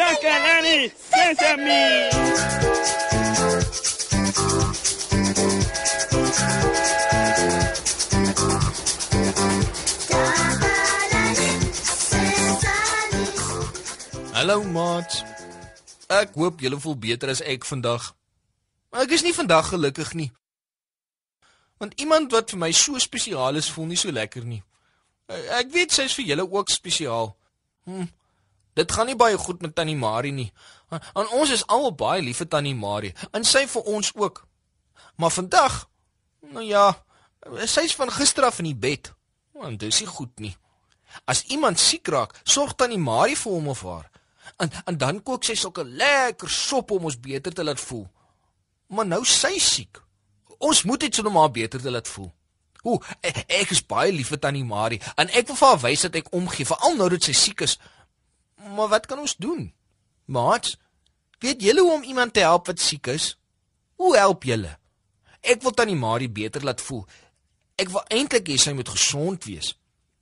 Takalani Sesame. Hallo maat. Ek hoop julle voel beter as ek vandag. Maar ek is nie vandag gelukkig nie. Want iemand wat vir my so spesiaal is, voel nie so lekker nie. Eh, Ek weet sy is vir julle ook spesiaal. Hm. Dit gaan nie baie goed met Tannie Marie nie. En ons is almal baie lief vir Tannie Marie en sy vir ons ook. Maar vandag, nou ja, sy's van gister af in die bed. Want dit is nie goed nie. As iemand siek raak, sorg Tannie Marie vir hom of haar. En en dan kook sy sulke lekker sop om ons beter te laat voel. Maar nou sy siek. Ons moet iets doen om haar beter te laat voel. O, ek, ek is baie lief vir Tannie Marie en ek wil vir haar wys dat ek omgee, veral nou dat sy siek is. Maar wat kan ons doen? Maat, weet julle hoe om iemand te help wat siek is? Hoe help julle? Ek wil Tannie Marie beter laat voel. Ek wil eintlik hê sy moet gesond wees.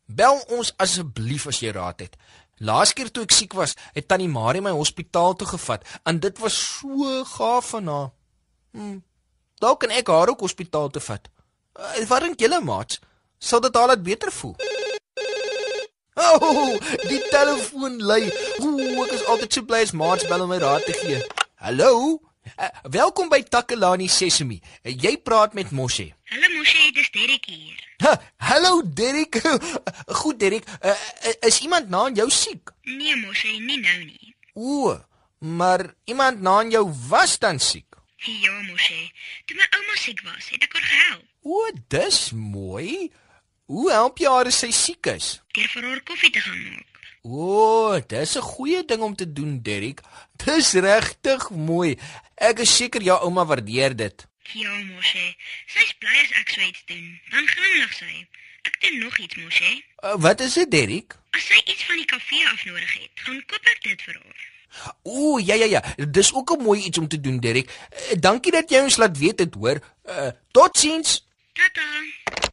Bel ons asseblief as jy raad het. Laas keer toe ek siek was, het Tannie Marie my hospitaal toe gevat en dit was so gaaf van haar. Hm. Dalk kan ek haar ook hospitaal toe vat. Uh, wat dink julle, maat? Sal dit haar laat beter voel? Oh, die telefoon lui. Ooh, ek is altyd so bly as maats bel om my raad te gee. Hallo? Uh, welkom by Takalani Sesemi. Uh, jy praat met Moshe. Hallo Moshe, dis Derek hier. Ha, hallo Derek. Goed Derek, uh, is iemand na jou siek? Nee Moshe, nie nou nie. O, maar iemand na jou was dan siek. Ja Moshe, toe my ouma siek was, het ek haar gehelp. O, dis mooi. Hoe help jy haar as sy siek is? Deur vir haar koffie te gaan maak. O, dis 'n goeie ding om te doen, Derek. Dis regtig mooi. Ek is seker jou ouma waardeer dit. Ja Moshe, sy's bly as ek so iets doen. Dan glimlag sy. Ek doen nog iets Moshe. Uh, wat is dit, Derek? As sy iets van die kafee af nodig het, gaan koop ek dit vir haar. O, ja ja ja, dis ook 'n mooi iets om te doen, Derek. Uh, dankie dat jy ons laat weet dit, hoor. Uh, Totsiens. Tata.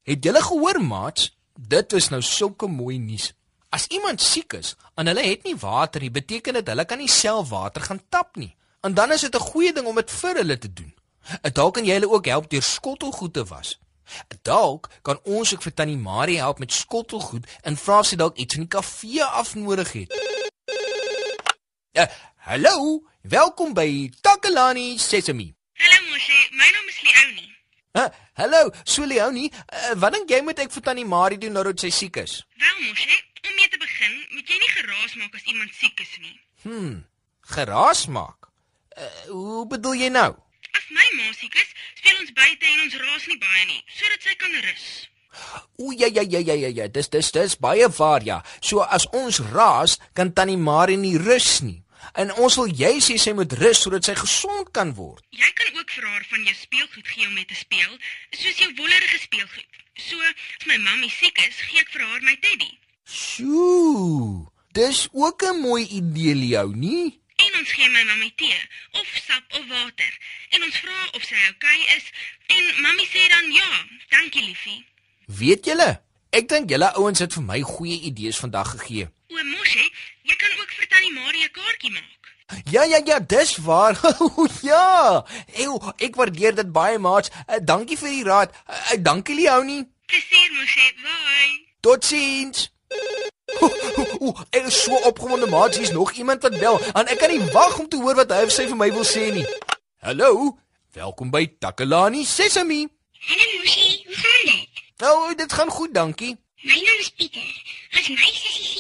Het julle gehoor, maats? Dit is nou sulke mooi nuus. As iemand siek is en hulle het nie water nie, beteken dit hulle kan nie self water gaan tap nie. En dan is dit 'n goeie ding om dit vir hulle te doen. En Dalk kan jy hulle ook help deur skottelgoed te was. Dalk kan ons ook vir Tannie Marie help met skottelgoed en vra sy dalk iets van die kafee af nodig het. Ja, hallo, welkom by Takalani Sesemi. Hallo Moshe, my naam is Leonie. Ha, hallo, so Leonie, uh, wat dink jy moet ek vir Tannie Marie doen nou dat sy siek is? Wel Moshe, om mee te begin, moet jy nie geraas maak as iemand siek is nie. Hmm, geraas maak. Uh, hoe bedoel jy nou? As my ma siek is, speel ons buite en ons raas nie baie nie, sodat sy kan rus. O ja ja ja ja ja ja, dis dis dis baie waar ja. So as ons raas, kan Tannie Marie nie rus nie. En ons wil jy sê sy moet rus sodat sy gesond kan word. Jy kan ook vir haar van jou speelgoed gee om mee te speel, soos jou wollerige speelgoed. So, as my mammie siek is, gee ek vir haar my teddy. Sjoe. Dis ook 'n mooi idee, Leonie. En ons gee my mammie tee of sap of water. En ons vra of sy oukei okay is en mammie sê dan ja, dankie liefie. Weet julle? Ek dink julle ouens het vir my goeie idees vandag gegee. O, Moshe, jy kan ook vir Tannie Marie 'n kaartjie maak. Ja ja ja, dis waar. ja. Ew, ek waardeer dit baie, maats. Uh, dankie vir die raad. Uh, dankie, Leonie. Plesier, Moshe. Bye. Totsiens. Ooh, ek is so opgewonde, maat, hier's nog iemand wat bel en ek kan nie wag om te hoor wat hy of sy vir my wil sê nie. Hallo, welkom by Takalani Sesemi. Hallo Moshe, hoe gaan dit? Nou, dit gaan goed, dankie. My naam is Pieter. As my sussie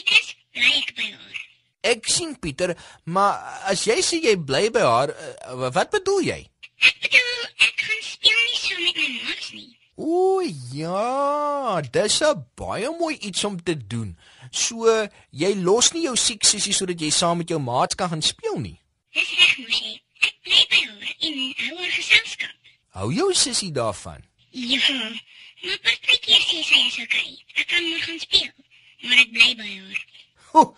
bly ek by haar. Ek sien Pieter, maar as jy sê jy bly by haar, uh, wat bedoel jy? Ek bedoel, ek gaan speel nie so met my maats nie. O ja, dis 'n baie mooi iets om te doen. So, jy los nie jou siek sussie sodat jy saam met jou maats kan gaan speel nie. Dis reg, Moshe. Ek bly by haar en hou haar geselskap. Hou jou sussie daarvan. Ja, maar partykeer sê sy is okay. Ek kan môre gaan speel, maar ek bly by haar. Ho,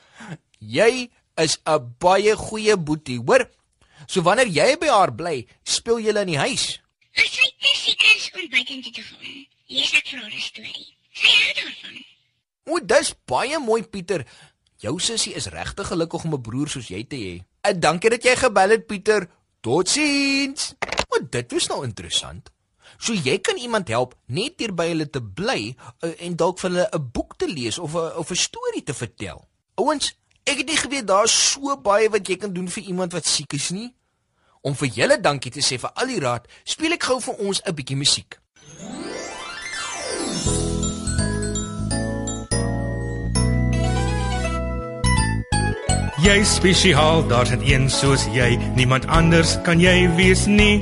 jy is 'n baie goeie boetie, hoor? So wanneer jy by haar bly, speel julle in die huis. As sy te siek is om buitentoe te gaan, lees ek vir haar 'n storie. Sy hou daarvan. O, dis baie mooi, Pieter. Jou sussie is regtig gelukkig om 'n broer soos jy te hê. Uh, dankie dat jy gebel het, Pieter. Totsiens. Maar dit was nou interessant. So jy kan iemand help net hier by hulle te bly uh, en dalk vir hulle 'n boek te lees of 'n of 'n storie te vertel. Ouens, ek het nie geweet daar's so baie wat jy kan doen vir iemand wat siek is nie. Om vir julle dankie te sê vir al die raad, speel ek gou vir ons 'n bietjie musiek. Jy spesiaal, daar's net een soos jy, niemand anders kan jy wees nie.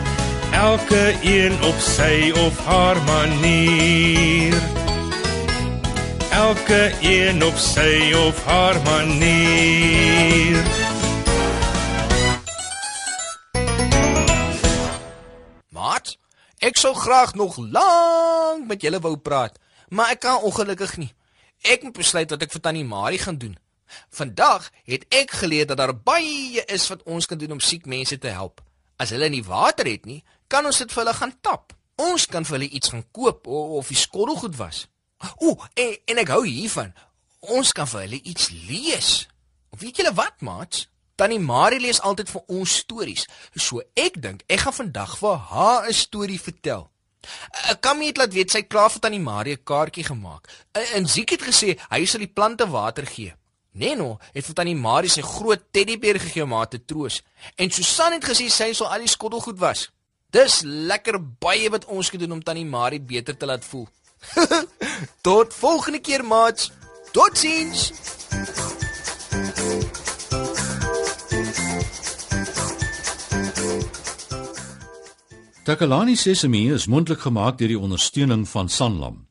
Elke een op sy of haar manier. Elke een op sy of haar manier. Maat, ek sou graag nog lank met julle wou praat, maar ek kan ongelukkig nie. Ek moet besluit wat ek vir Tannie Marie gaan doen. Vandag het ek geleer dat daar baie is wat ons kan doen om siek mense te help. As hulle nie water het nie, kan ons dit vir hulle gaan tap. Ons kan vir hulle iets gaan koop of, of die skottelgoed was. Ooh, en, en ek hou hiervan. Ons kan vir hulle iets lees. Weet julle wat, maats? Tannie Marie lees altyd vir ons stories. So ek dink ek gaan vandag vir haar 'n storie vertel. Ek kan nie laat weet sy klaar vir tannie Marie 'n kaartjie gemaak. En Ziek het gesê hy sal die plante water gee. Neno het vir tannie Marie sy groot teddybeer gegee om haar te troos. En Susan het gesê sy sal al die skottelgoed was. Dis lekker baie wat ons kan doen om tannie Marie beter te laat voel. Tot volgende keer, maats. Totsiens. Takalani Sesemi is mondelik gemaak deur die ondersteuning van Sanlam.